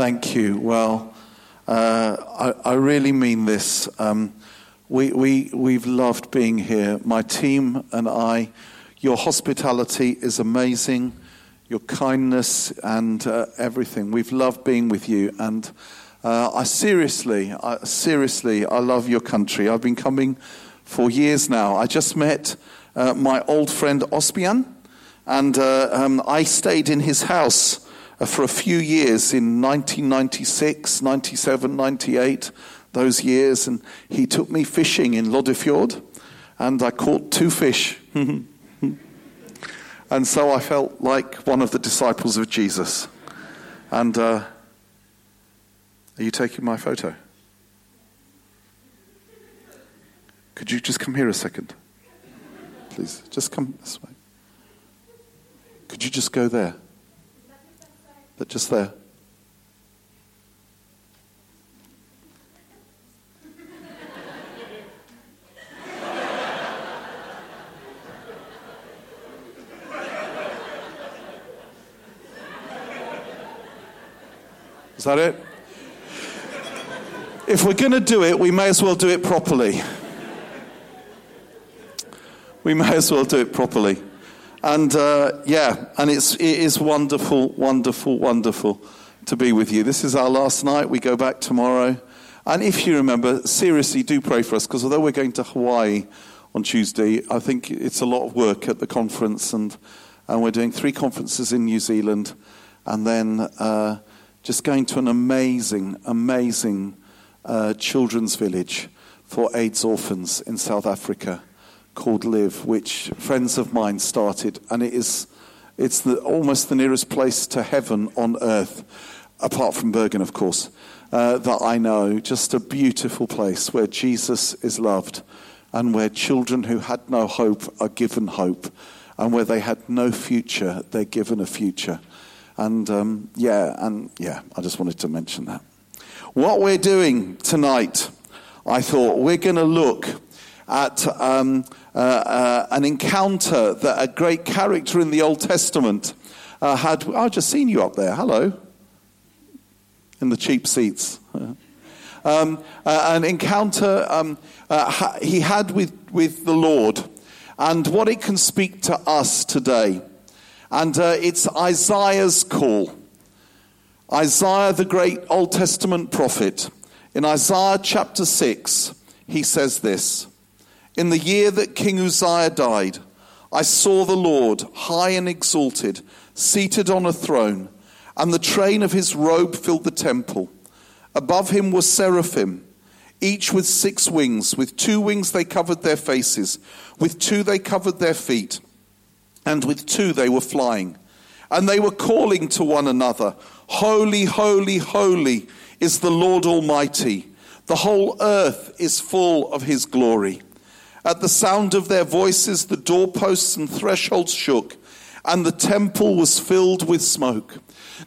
Thank you. Well, uh, I, I, really mean this. Um, we, we, we've loved being here. My team and I, your hospitality is amazing, your kindness and uh, everything. We've loved being with you. And uh, I seriously, I, seriously, I love your country. I've been coming for years now. I just met uh, my old friend Ospian, and uh, um, I stayed in his house for a few years in 1996, 97, 98, those years, and he took me fishing in Loddefjord, and I caught two fish. and so I felt like one of the disciples of Jesus. And uh, are you taking my photo? Could you just come here a second? Please, just come this way. Could you just go there? But just there. Is that it? If we're going to do it, we may as well do it properly. We may as well do it properly. And uh, yeah, and it's, it is wonderful, wonderful, wonderful to be with you. This is our last night. We go back tomorrow. And if you remember, seriously, do pray for us because although we're going to Hawaii on Tuesday, I think it's a lot of work at the conference. And, and we're doing three conferences in New Zealand and then uh, just going to an amazing, amazing uh, children's village for AIDS orphans in South Africa called Live, which friends of mine started, and it is it's the, almost the nearest place to heaven on earth, apart from Bergen, of course, uh, that I know. Just a beautiful place where Jesus is loved, and where children who had no hope are given hope, and where they had no future, they're given a future. And um, yeah, and yeah, I just wanted to mention that. What we're doing tonight, I thought we're going to look at um, uh, uh, an encounter that a great character in the Old Testament uh, had. Oh, I've just seen you up there. Hello. In the cheap seats. Um, uh, an encounter um, uh, he had with, with the Lord and what it can speak to us today. And uh, it's Isaiah's call. Isaiah, the great Old Testament prophet, in Isaiah chapter 6, he says this In the year that King Uzziah died, I saw the Lord high and exalted, seated on a throne, and the train of his robe filled the temple. Above him were seraphim, each with six wings. With two wings they covered their faces, with two they covered their feet, and with two they were flying. And they were calling to one another. Holy, holy, holy is the Lord Almighty. The whole earth is full of his glory. At the sound of their voices, the doorposts and thresholds shook, and the temple was filled with smoke.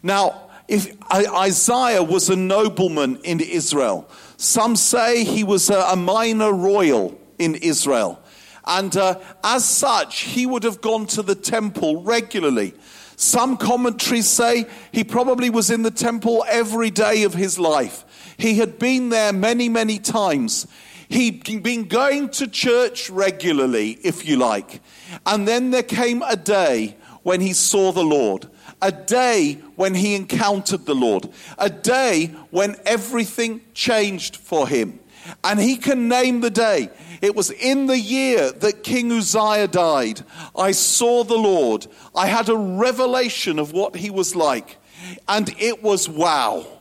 Now, if Isaiah was a nobleman in Israel, some say he was a minor royal in Israel. And uh, as such, he would have gone to the temple regularly. Some commentaries say he probably was in the temple every day of his life. He had been there many, many times. He'd been going to church regularly, if you like. And then there came a day when he saw the Lord, a day when he encountered the Lord, a day when everything changed for him. And he can name the day. It was in the year that King Uzziah died. I saw the Lord. I had a revelation of what he was like. And it was wow.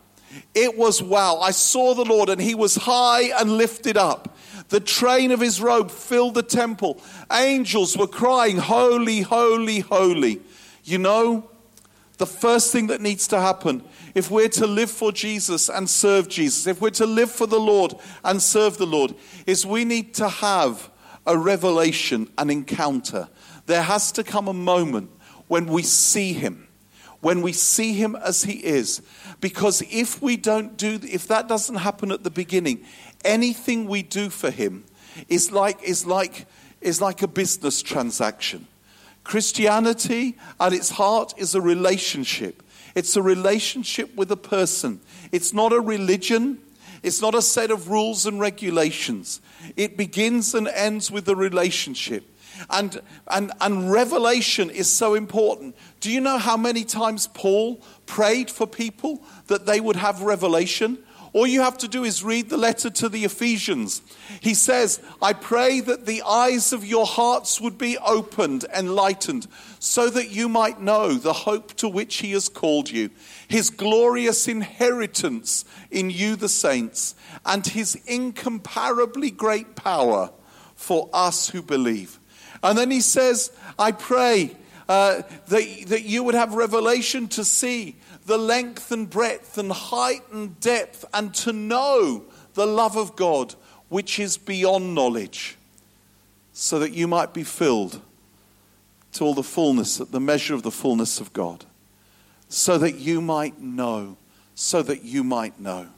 It was wow. I saw the Lord and he was high and lifted up. The train of his robe filled the temple. Angels were crying, Holy, holy, holy. You know, the first thing that needs to happen if we're to live for Jesus and serve Jesus, if we're to live for the Lord and serve the Lord, is we need to have a revelation, an encounter. There has to come a moment when we see him, when we see him as he is. Because if we don't do, if that doesn't happen at the beginning, anything we do for him is like, is like, is like a business transaction. Christianity at its heart is a relationship. It's a relationship with a person. It's not a religion. It's not a set of rules and regulations. It begins and ends with a relationship. And, and, and revelation is so important. Do you know how many times Paul prayed for people that they would have revelation? All you have to do is read the letter to the Ephesians. He says, I pray that the eyes of your hearts would be opened, enlightened, so that you might know the hope to which he has called you, his glorious inheritance in you, the saints, and his incomparably great power for us who believe. And then he says, I pray uh, that, that you would have revelation to see the length and breadth and height and depth, and to know the love of God, which is beyond knowledge, so that you might be filled to all the fullness, at the measure of the fullness of God, so that you might know, so that you might know.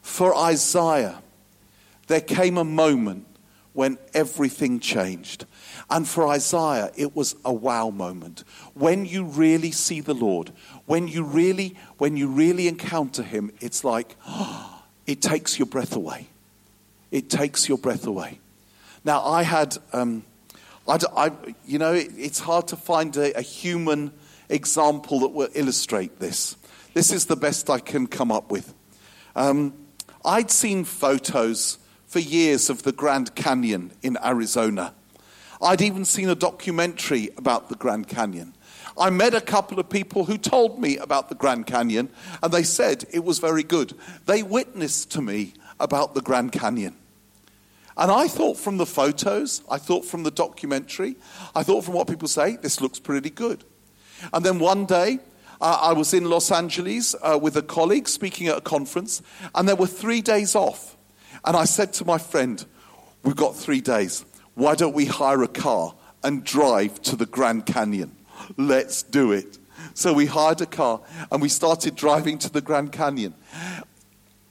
For Isaiah, there came a moment when everything changed. And for Isaiah, it was a wow moment. When you really see the Lord, when you really, when you really encounter him, it's like, oh, it takes your breath away. It takes your breath away. Now, I had, um, I, I, you know, it, it's hard to find a, a human example that will illustrate this. This is the best I can come up with. Um, I'd seen photos for years of the Grand Canyon in Arizona. I'd even seen a documentary about the Grand Canyon. I met a couple of people who told me about the Grand Canyon, and they said it was very good. They witnessed to me about the Grand Canyon. And I thought from the photos, I thought from the documentary, I thought from what people say, this looks pretty good. And then one day, uh, I was in Los Angeles uh, with a colleague speaking at a conference, and there were three days off. And I said to my friend, We've got three days why don't we hire a car and drive to the Grand Canyon? Let's do it. So we hired a car and we started driving to the Grand Canyon.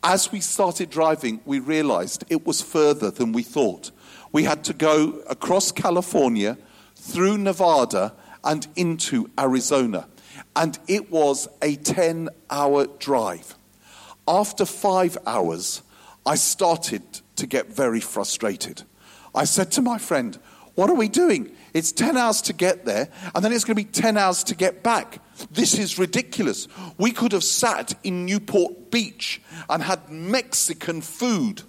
As we started driving, we realized it was further than we thought. We had to go across California, through Nevada, and into Arizona. And it was a 10 hour drive. After five hours, I started to get very frustrated. I said to my friend, What are we doing? It's 10 hours to get there, and then it's going to be 10 hours to get back. This is ridiculous. We could have sat in Newport Beach and had Mexican food.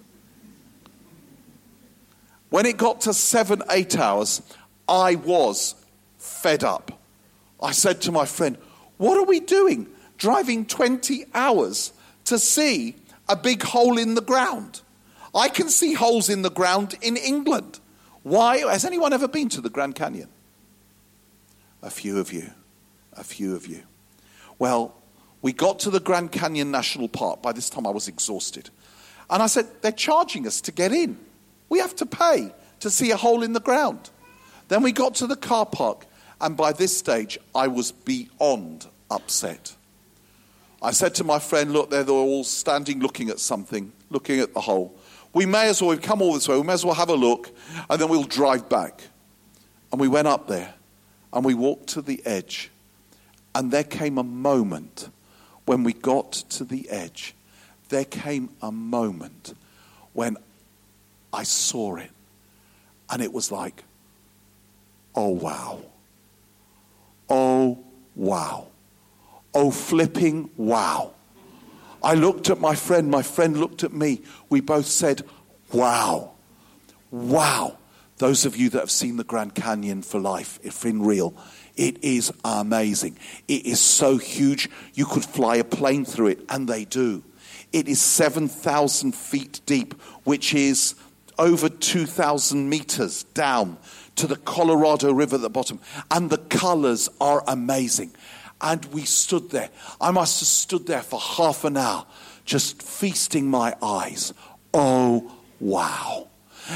When it got to seven, eight hours, I was fed up. I said to my friend, What are we doing? Driving 20 hours to see a big hole in the ground. I can see holes in the ground in England. Why? Has anyone ever been to the Grand Canyon? A few of you. A few of you. Well, we got to the Grand Canyon National Park. By this time, I was exhausted. And I said, They're charging us to get in. We have to pay to see a hole in the ground. Then we got to the car park. And by this stage, I was beyond upset. I said to my friend, Look, they're all standing looking at something, looking at the hole we may as well, we've come all this way, we may as well have a look, and then we'll drive back. And we went up there, and we walked to the edge. And there came a moment when we got to the edge, there came a moment when I saw it. And it was like, oh wow. Oh wow. Oh flipping wow. I looked at my friend, my friend looked at me. We both said, Wow, wow. Those of you that have seen the Grand Canyon for life, if in real, it is amazing. It is so huge, you could fly a plane through it, and they do. It is 7,000 feet deep, which is over 2,000 meters down to the Colorado River at the bottom. And the colors are amazing. And we stood there. I must have stood there for half an hour, just feasting my eyes. Oh, wow.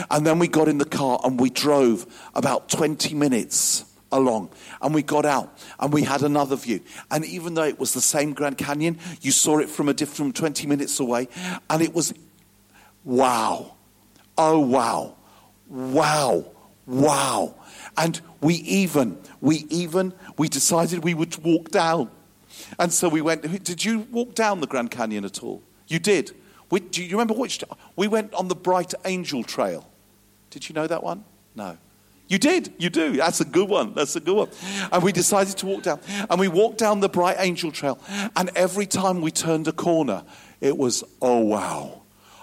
And then we got in the car and we drove about 20 minutes along. And we got out and we had another view. And even though it was the same grand canyon you saw it from a different 20 minutes away. And it was wow. Oh wow. Wow. Wow. And we even we even we decided we would walk down And so we went. Did you walk down the Grand Canyon at all? You did. We, do you remember which? We went on the Bright Angel Trail. Did you know that one? No. You did. You do. That's a good one. That's a good one. And we decided to walk down. And we walked down the Bright Angel Trail. And every time we turned a corner, it was, oh, wow.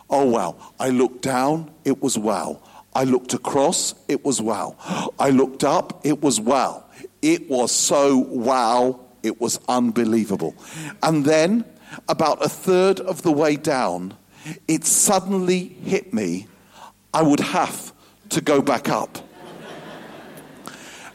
Oh, wow. I looked down, it was wow. I looked across, it was wow. I looked up, it was wow. It was so wow, it was unbelievable. And then, about a third of the way down, it suddenly hit me I would have to go back up.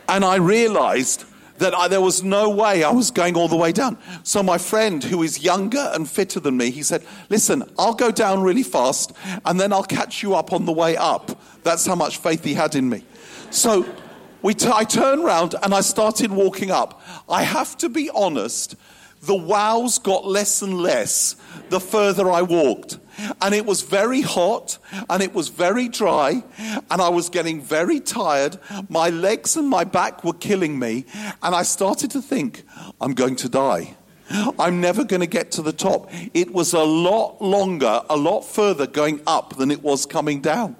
And I realized that I, there was no way I was going all the way down. So my friend, who is younger and fitter than me, he said, Listen, I'll go down really fast and then I'll catch you up on the way up. That's how much faith he had in me. So t- I turned around and I started walking up. I have to be honest, the wows got less and less the further I walked. And it was very hot and it was very dry and I was getting very tired. My legs and my back were killing me. And I started to think, I'm going to die. I'm never going to get to the top. It was a lot longer, a lot further going up than it was coming down.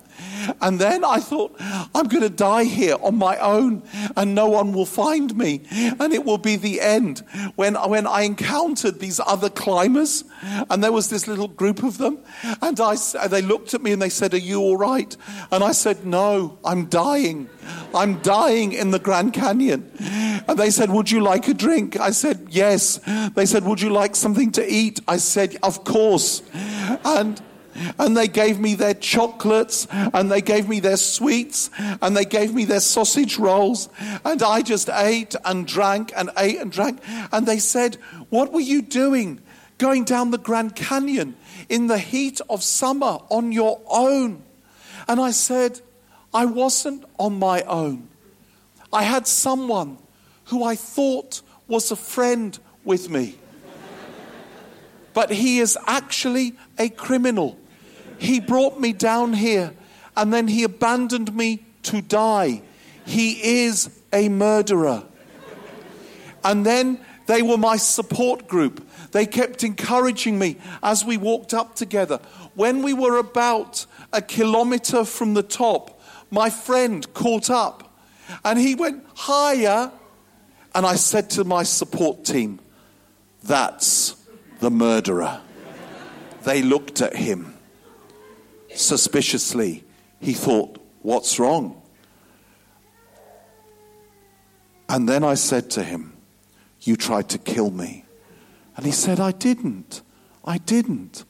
And then I thought, I'm going to die here on my own and no one will find me. And it will be the end. When, when I encountered these other climbers, and there was this little group of them, and I, they looked at me and they said, Are you all right? And I said, No, I'm dying. I'm dying in the Grand Canyon. And they said, Would you like a drink? I said, Yes. They said, Would you like something to eat? I said, Of course. And and they gave me their chocolates and they gave me their sweets and they gave me their sausage rolls. And I just ate and drank and ate and drank. And they said, What were you doing going down the Grand Canyon in the heat of summer on your own? And I said, I wasn't on my own. I had someone who I thought was a friend with me. But he is actually a criminal. He brought me down here and then he abandoned me to die. He is a murderer. And then they were my support group. They kept encouraging me as we walked up together. When we were about a kilometer from the top, my friend caught up and he went higher. And I said to my support team, That's the murderer. They looked at him suspiciously. He thought, What's wrong? And then I said to him, You tried to kill me. And he said, I didn't. I didn't.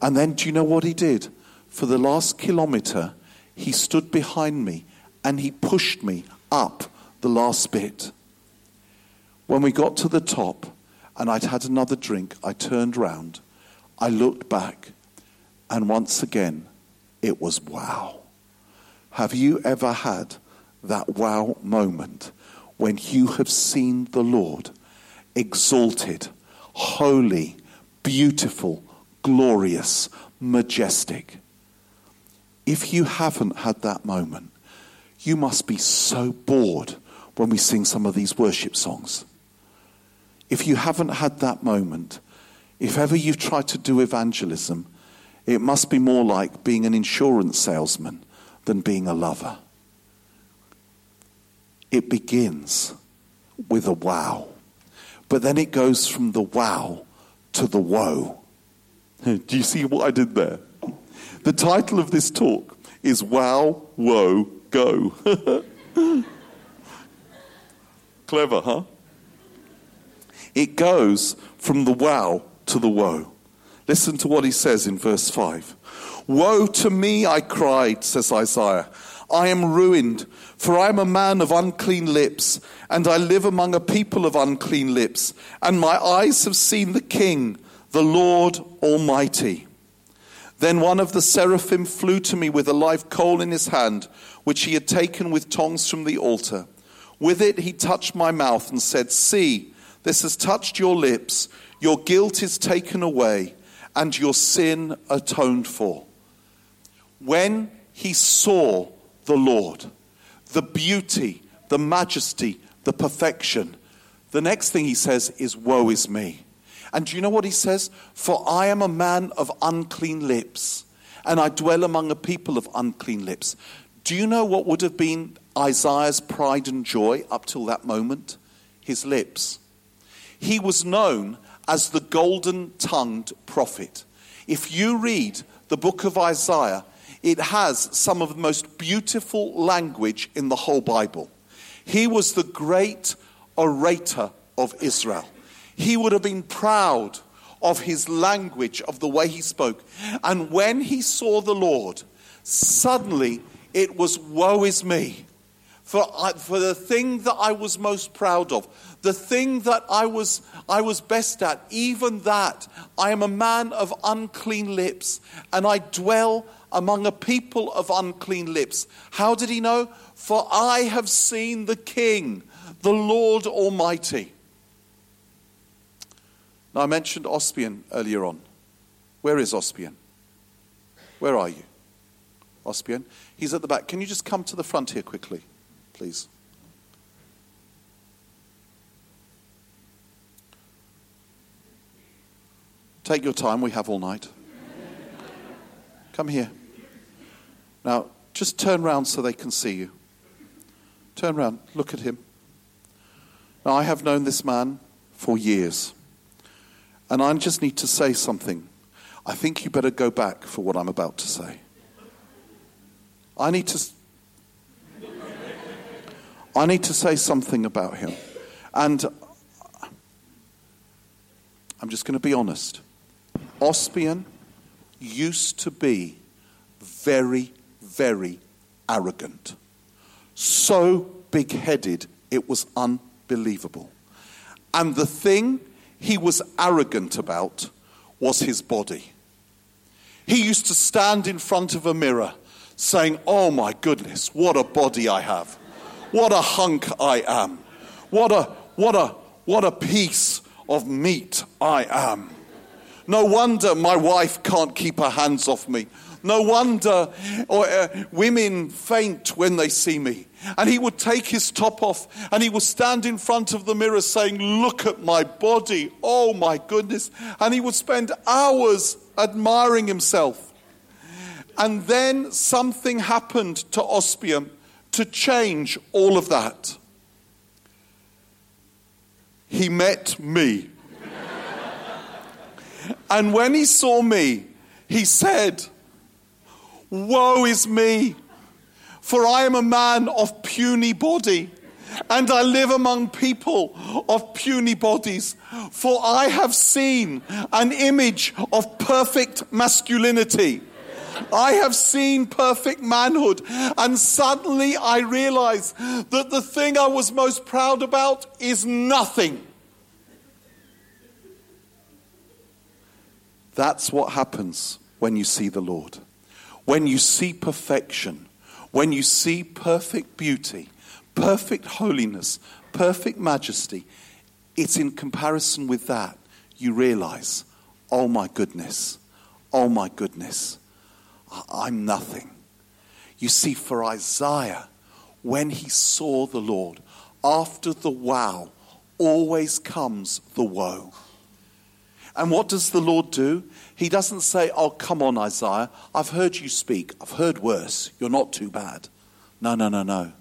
And then do you know what he did? For the last kilometer, he stood behind me and he pushed me up the last bit. When we got to the top and I'd had another drink, I turned round, I looked back, and once again, it was wow. Have you ever had that wow moment when you have seen the Lord exalted, holy, beautiful, glorious, majestic? If you haven't had that moment, you must be so bored when we sing some of these worship songs. If you haven't had that moment, if ever you've tried to do evangelism, it must be more like being an insurance salesman than being a lover. It begins with a wow, but then it goes from the wow to the woe. Do you see what I did there? The title of this talk is Wow, Woe, Go. Clever, huh? It goes from the wow to the woe. Listen to what he says in verse 5. Woe to me, I cried, says Isaiah. I am ruined, for I am a man of unclean lips, and I live among a people of unclean lips, and my eyes have seen the King, the Lord Almighty. Then one of the seraphim flew to me with a live coal in his hand, which he had taken with tongs from the altar. With it he touched my mouth and said, See, this has touched your lips, your guilt is taken away and your sin atoned for. When he saw the Lord, the beauty, the majesty, the perfection, The next thing he says is, Woe is me. And do you know what he says? For I am a man of unclean lips, and I dwell among a people of unclean lips. Do you know what would have been Isaiah's pride and joy up till that moment? His lips. He was known as the golden tongued prophet. If you read the book of Isaiah, it has some of the most beautiful language in the whole Bible. He was the great orator of Israel. He would have been proud of his language, of the way he spoke. And when he saw the Lord, suddenly it was, Woe is me. For, I, for the thing that I was most proud of, the thing that I was, I was best at, even that, I am a man of unclean lips, and I dwell among a people of unclean lips. How did he know? For I have seen the King, the Lord Almighty. Now, I mentioned Ospian earlier on. Where is Ospian? Where are you? Ospian? He's at the back. Can you just come to the front here quickly, please? Take your time, we have all night. Come here. Now, just turn round so they can see you. Turn round, look at him. Now, I have known this man for years. And I just need to say something. I think you better go back for what I'm about to say. I need to. I need to say something about him. And I'm just going to be honest. Ospian used to be very, very arrogant. So big headed, it was unbelievable. And the thing he was arrogant about was his body. He used to stand in front of a mirror saying, Oh my goodness, what a body I have. What a hunk I am. What a, what a, what a piece of meat I am. No wonder my wife can't keep her hands off me. No wonder or, uh, women faint when they see me. And he would take his top off and he would stand in front of the mirror saying, Look at my body. Oh my goodness. And he would spend hours admiring himself. And then something happened to Ospian to change all of that. He met me. And when he saw me, he said, Woe is me, for I am a man of puny body, and I live among people of puny bodies. For I have seen an image of perfect masculinity. I have seen perfect manhood. And suddenly I realize that the thing I was most proud about is nothing. That's what happens when you see the Lord. When you see perfection, when you see perfect beauty, perfect holiness, perfect majesty, it's in comparison with that you realize, oh my goodness, oh my goodness, I'm nothing. You see, for Isaiah, when he saw the Lord, after the wow always comes the woe. And what does the Lord do? He doesn't say, Oh, come on, Isaiah, I've heard you speak. I've heard worse. You're not too bad. No, no, no, no.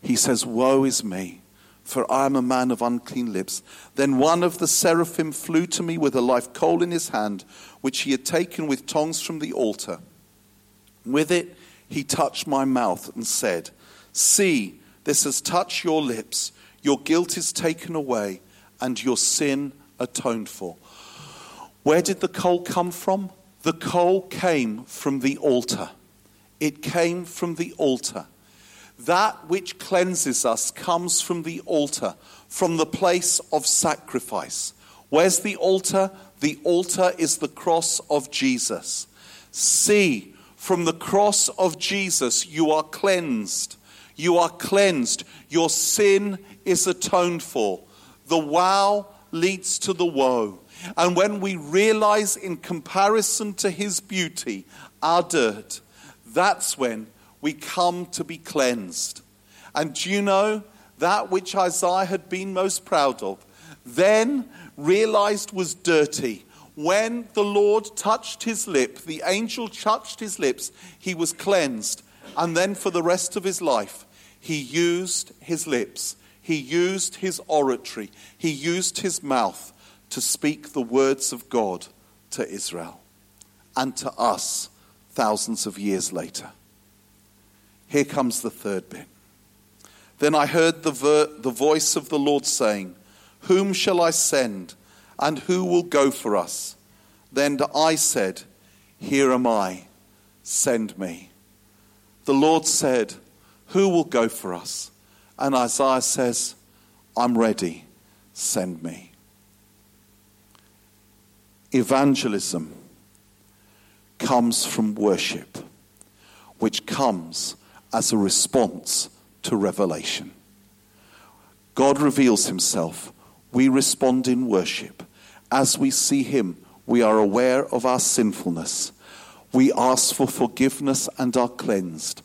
He says, Woe is me, for I am a man of unclean lips. Then one of the seraphim flew to me with a live coal in his hand, which he had taken with tongs from the altar. With it, he touched my mouth and said, See, this has touched your lips. Your guilt is taken away, and your sin atoned for. Where did the coal come from? The coal came from the altar. It came from the altar. That which cleanses us comes from the altar, from the place of sacrifice. Where's the altar? The altar is the cross of Jesus. See, from the cross of Jesus, you are cleansed. You are cleansed. Your sin is atoned for. The wow leads to the woe. And when we realize in comparison to his beauty our dirt, that's when we come to be cleansed. And do you know that which Isaiah had been most proud of, then realized was dirty. When the Lord touched his lip, the angel touched his lips, he was cleansed. And then for the rest of his life, he used his lips, he used his oratory, he used his mouth to speak the words of God to Israel and to us thousands of years later. Here comes the third bit. Then I heard the, ver- the voice of the Lord saying, Whom shall I send, and who will go for us? Then I said, Here am I, send me. The Lord said, Who will go for us? And Isaiah says, I'm ready, send me. Evangelism comes from worship, which comes as a response to revelation. God reveals himself. We respond in worship. As we see him, we are aware of our sinfulness. We ask for forgiveness and are cleansed.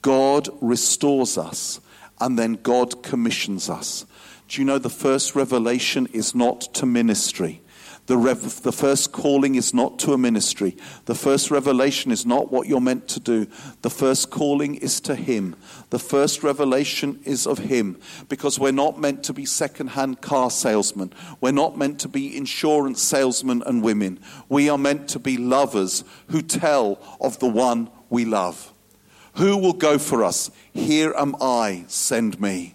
God restores us, and then God commissions us. Do you know the first revelation is not to ministry? The, rev- the first calling is not to a ministry. The first revelation is not what you're meant to do. The first calling is to Him. The first revelation is of Him because we're not meant to be second-hand car salesmen. We're not meant to be insurance salesmen and women. We are meant to be lovers who tell of the one we love. Who will go for us? Here am I, send me.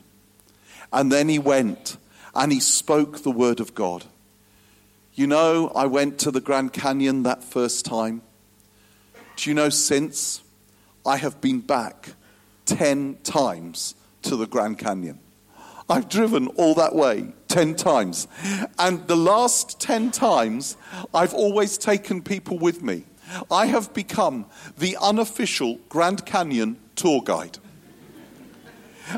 And then he went and he spoke the word of God. You know, I went to the Grand Canyon that first time. Do you know, since I have been back 10 times to the Grand Canyon? I've driven all that way 10 times. And the last 10 times, I've always taken people with me. I have become the unofficial Grand Canyon tour guide.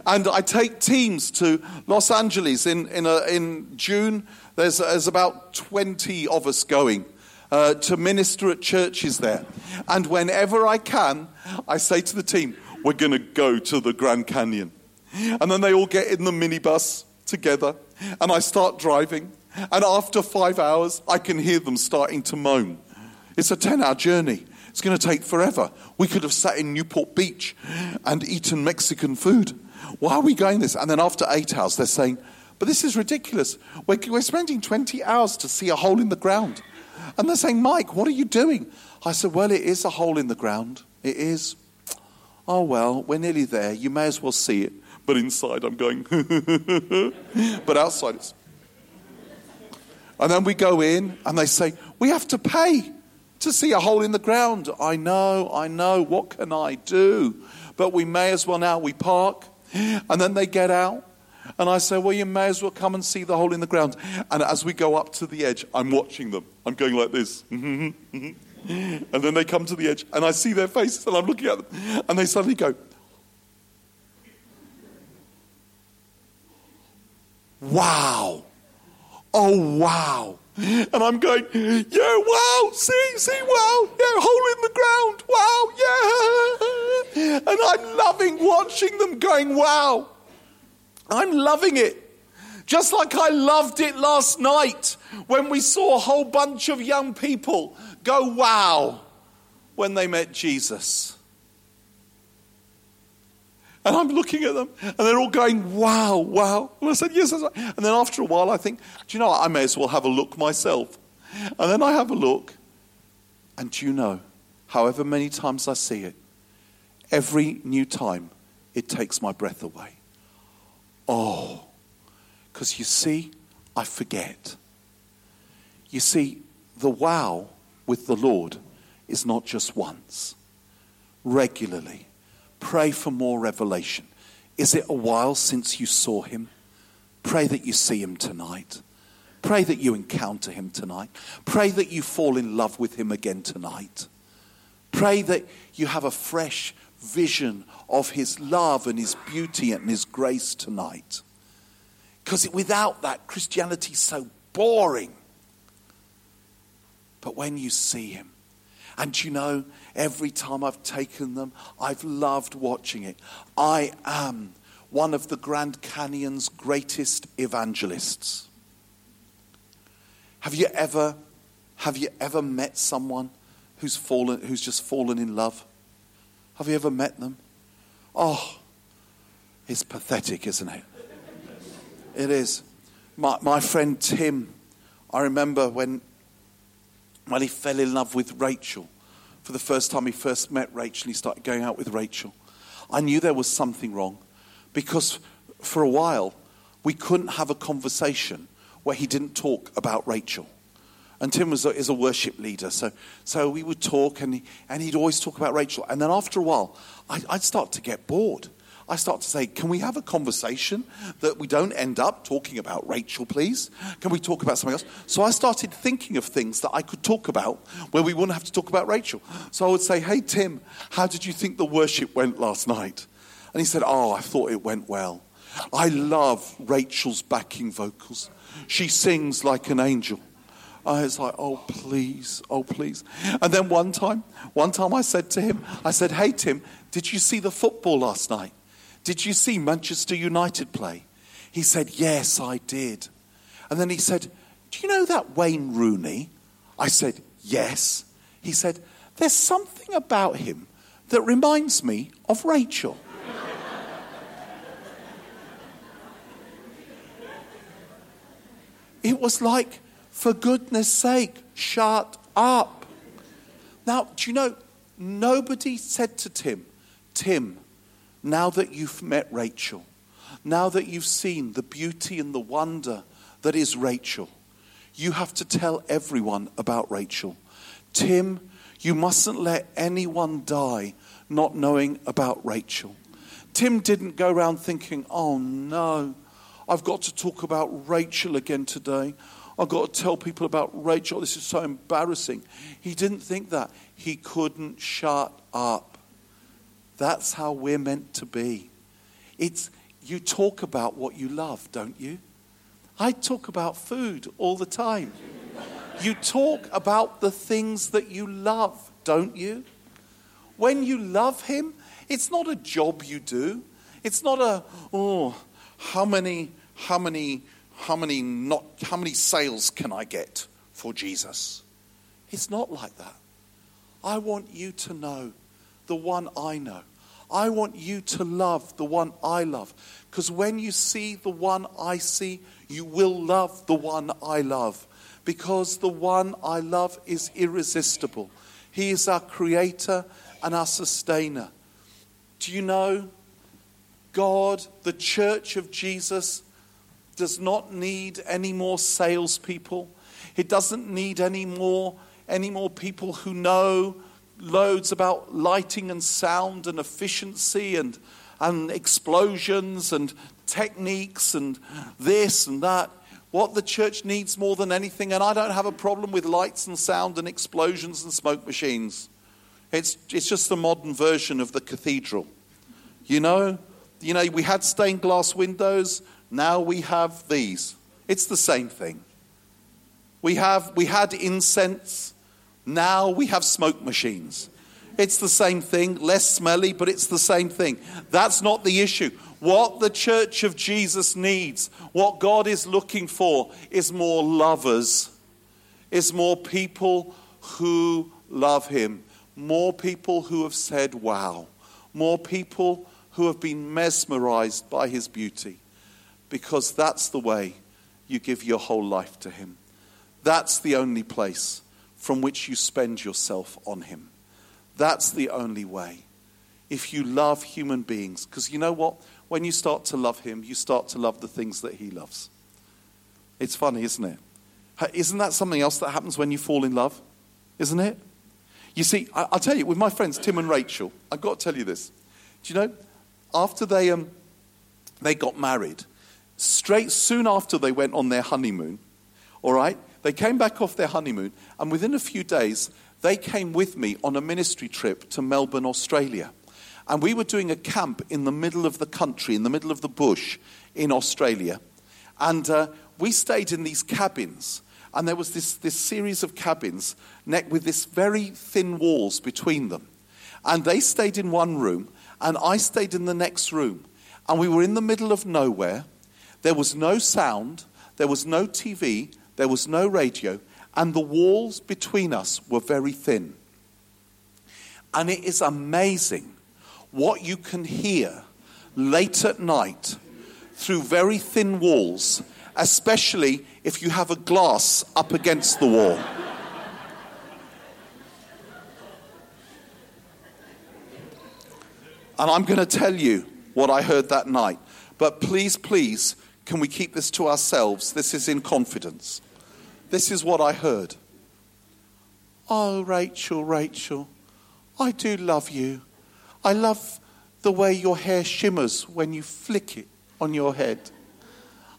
And I take teams to Los Angeles in, in, a, in June there's, there's about 20 of us going. Uh, to minister at churches there. And whenever I can, I say to the team, We're going to go to the Grand Canyon. And then they all get in the minibus together, and I start driving. And after five hours, I can hear them starting to moan. It's a 10 hour journey. It's going to take forever. We could have sat in Newport Beach and eaten Mexican food. Why are we going this? And then after eight hours, they're saying, but this is ridiculous. We're, we're spending 20 hours to see a hole in the ground. And they're saying, Mike, what are you doing? I said, Well, it is a hole in the ground. It is. Oh, well, we're nearly there. You may as well see it. But inside, I'm going, but outside, it's. And then we go in, and they say, We have to pay to see a hole in the ground. I know, I know. What can I do? But we may as well now. We park, and then they get out, and I say, Well, you may as well come and see the hole in the ground. And as we go up to the edge, I'm watching them. I'm going like this. and then they come to the edge, and I see their faces, and I'm looking at them. And they suddenly go, Wow. Oh, wow. And I'm going, yeah, wow, see, see, wow, yeah, hole in the ground, wow, yeah. And I'm loving watching them going, wow. I'm loving it. Just like I loved it last night when we saw a whole bunch of young people go wow when they met Jesus. And I'm looking at them, and they're all going, wow, wow. And I said, yes, right. And then after a while, I think, do you know? I may as well have a look myself. And then I have a look, and do you know, however many times I see it, every new time, it takes my breath away. Oh, because you see, I forget. You see, the wow with the Lord is not just once, regularly. Pray for more revelation. Is it a while since you saw him? Pray that you see him tonight. Pray that you encounter him tonight. Pray that you fall in love with him again tonight. Pray that you have a fresh vision of His love and His beauty and His grace tonight. Because without that, Christianity is so boring. But when you see Him, and you know, every time I've taken them, I've loved watching it. I am one of the Grand Canyon's greatest evangelists. Have you ever, have you ever met someone who's fallen, who's just fallen in love? Have you ever met them? Oh, it's pathetic, isn't it? It is. My, my friend Tim, I remember when, when he fell in love with Rachel. For the first time he first met Rachel, he started going out with Rachel. I knew there was something wrong because for a while we couldn't have a conversation where he didn't talk about Rachel. And Tim was a, is a worship leader, so, so we would talk, and, he, and he'd always talk about Rachel. And then after a while, I, I'd start to get bored. I start to say, Can we have a conversation that we don't end up talking about Rachel, please? Can we talk about something else? So I started thinking of things that I could talk about where we wouldn't have to talk about Rachel. So I would say, Hey, Tim, how did you think the worship went last night? And he said, Oh, I thought it went well. I love Rachel's backing vocals. She sings like an angel. I was like, oh, please, oh, please. And then one time, one time I said to him, I said, hey, Tim, did you see the football last night? Did you see Manchester United play? He said, yes, I did. And then he said, do you know that Wayne Rooney? I said, yes. He said, there's something about him that reminds me of Rachel. it was like, for goodness sake, shut up. Now, do you know, nobody said to Tim, Tim, now that you've met Rachel, now that you've seen the beauty and the wonder that is Rachel, you have to tell everyone about Rachel. Tim, you mustn't let anyone die not knowing about Rachel. Tim didn't go around thinking, oh no, I've got to talk about Rachel again today. I've got to tell people about Rachel. This is so embarrassing. He didn't think that. He couldn't shut up. That's how we're meant to be. It's you talk about what you love, don't you? I talk about food all the time. You talk about the things that you love, don't you? When you love him, it's not a job you do. It's not a, oh, how many how many, how many not, how many sales can I get for Jesus? It's not like that. I want you to know the one I know. I want you to love the one I love. Because when you see the one I see, you will love the one I love. Because the one I love is irresistible. He is our creator and our sustainer. Do you know God, the church of Jesus, does not need any more salespeople. It doesn't need any more, any more people who know loads about lighting and sound and efficiency and, and explosions and techniques and this and that. What the church needs more than anything, and I don't have a problem with lights and sound and explosions and smoke machines. It's, it's just the modern version of the cathedral. You know, you know, we had stained glass windows. Now we have these. It's the same thing. We, have, we had incense. Now we have smoke machines. It's the same thing, less smelly, but it's the same thing. That's not the issue. What the church of Jesus needs, what God is looking for, is more lovers, is more people who love Him, more people who have said, wow, more people who have been mesmerized by His beauty because that's the way you give your whole life to Him. That's the only place from which you spend yourself on Him. That's the only way. If you love human beings, because you know what? When you start to love Him, you start to love the things that He loves. It's funny, isn't it? Isn't that something else that happens when you fall in love? Isn't it? You see, I'll tell you, with my friends Tim and Rachel, I've got to tell you this. Do you know, after they, um, they got married, straight soon after they went on their honeymoon, all right, they came back off their honeymoon, and within a few days, they came with me on a ministry trip to Melbourne, Australia. And we were doing a camp in the middle of the country, in the middle of the bush in Australia. And uh, we stayed in these cabins. And there was this, this series of cabins with this very thin walls between them. And they stayed in one room, and I stayed in the next room. And we were in the middle of nowhere. There was no sound, there was no TV, there was no radio, and the walls between us were very thin. And it is amazing what you can hear late at night through very thin walls, especially if you have a glass up against the wall. And I'm going to tell you what I heard that night. But please, please, can we keep this to ourselves? This is in confidence. This is what I heard. Oh, Rachel, Rachel, I do love you. I love the way your hair shimmers when you flick it on your head.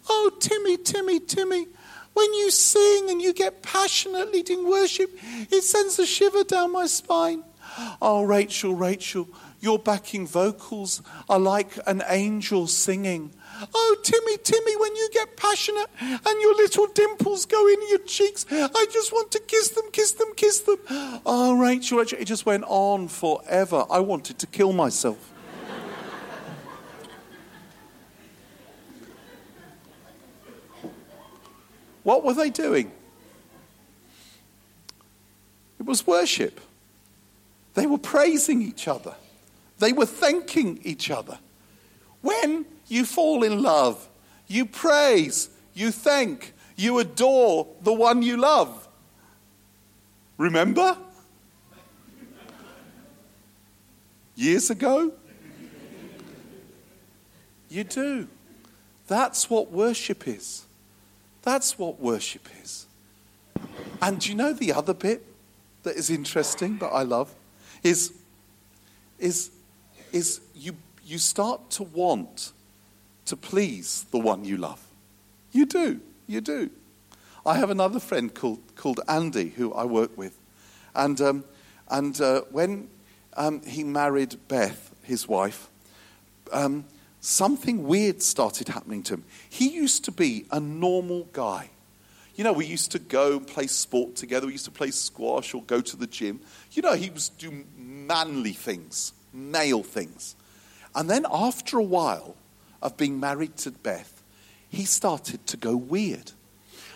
Oh, Timmy, Timmy, Timmy, when you sing and you get passionate leading worship, it sends a shiver down my spine. Oh, Rachel, Rachel, your backing vocals are like an angel singing. Oh, Timmy, Timmy, when you get passionate and your little dimples go in your cheeks, I just want to kiss them, kiss them, kiss them. Oh, Rachel, Rachel, it just went on forever. I wanted to kill myself. what were they doing? It was worship. They were praising each other. They were thanking each other. When you fall in love, you praise, you thank, you adore the one you love. Remember? Years ago? You do. That's what worship is. That's what worship is. And do you know the other bit that is interesting that I love? Is, is is you, you start to want to please the one you love. You do. You do. I have another friend called, called Andy who I work with. And, um, and uh, when um, he married Beth, his wife, um, something weird started happening to him. He used to be a normal guy. You know, we used to go and play sport together. We used to play squash or go to the gym. You know, he was doing manly things male things. And then after a while of being married to Beth, he started to go weird.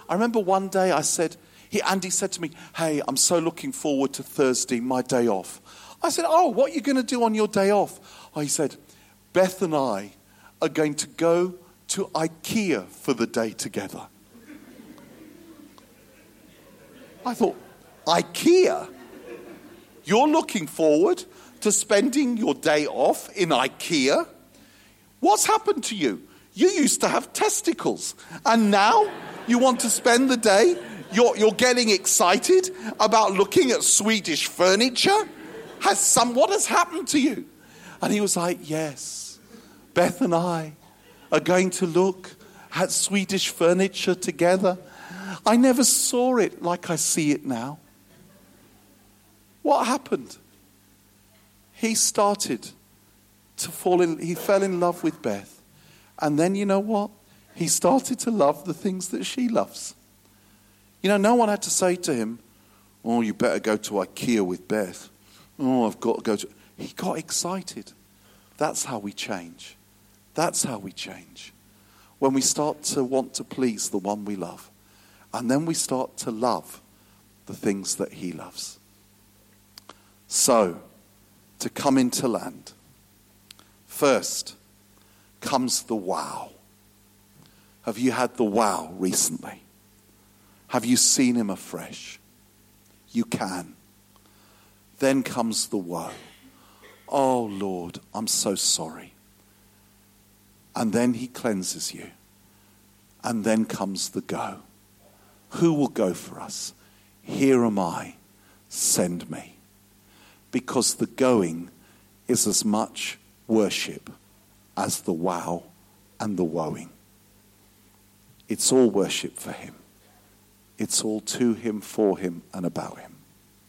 I remember one day I said, he, Andy said to me, Hey, I'm so looking forward to Thursday, my day off. I said, Oh, what are you going to do on your day off? Oh, he said, Beth and I are going to go to IKEA for the day together. I thought, IKEA? You're looking forward to spending your day off in IKEA? What's happened to you? You used to have testicles, and now you want to spend the day. You're, you're getting excited about looking at Swedish furniture? Has some, what has happened to you? And he was like, Yes, Beth and I are going to look at Swedish furniture together. I never saw it like I see it now. What happened? he started to fall in, he fell in love with Beth. And then you know what? He started to love the things that she loves. You know, no one had to say to him, Oh, you better go to IKEA with Beth. Oh, I've got to go to. He got excited. That's how we change. That's how we change. When we start to want to please the one we love. And then we start to love the things that he loves. So, to come into land. First comes the wow. Have you had the wow recently? Have you seen him afresh? You can. Then comes the woe. Oh Lord, I'm so sorry. And then he cleanses you. And then comes the go. Who will go for us? Here am I, send me because the going is as much worship as the wow and the woeing. It's all worship for Him. It's all to Him, for Him, and about Him.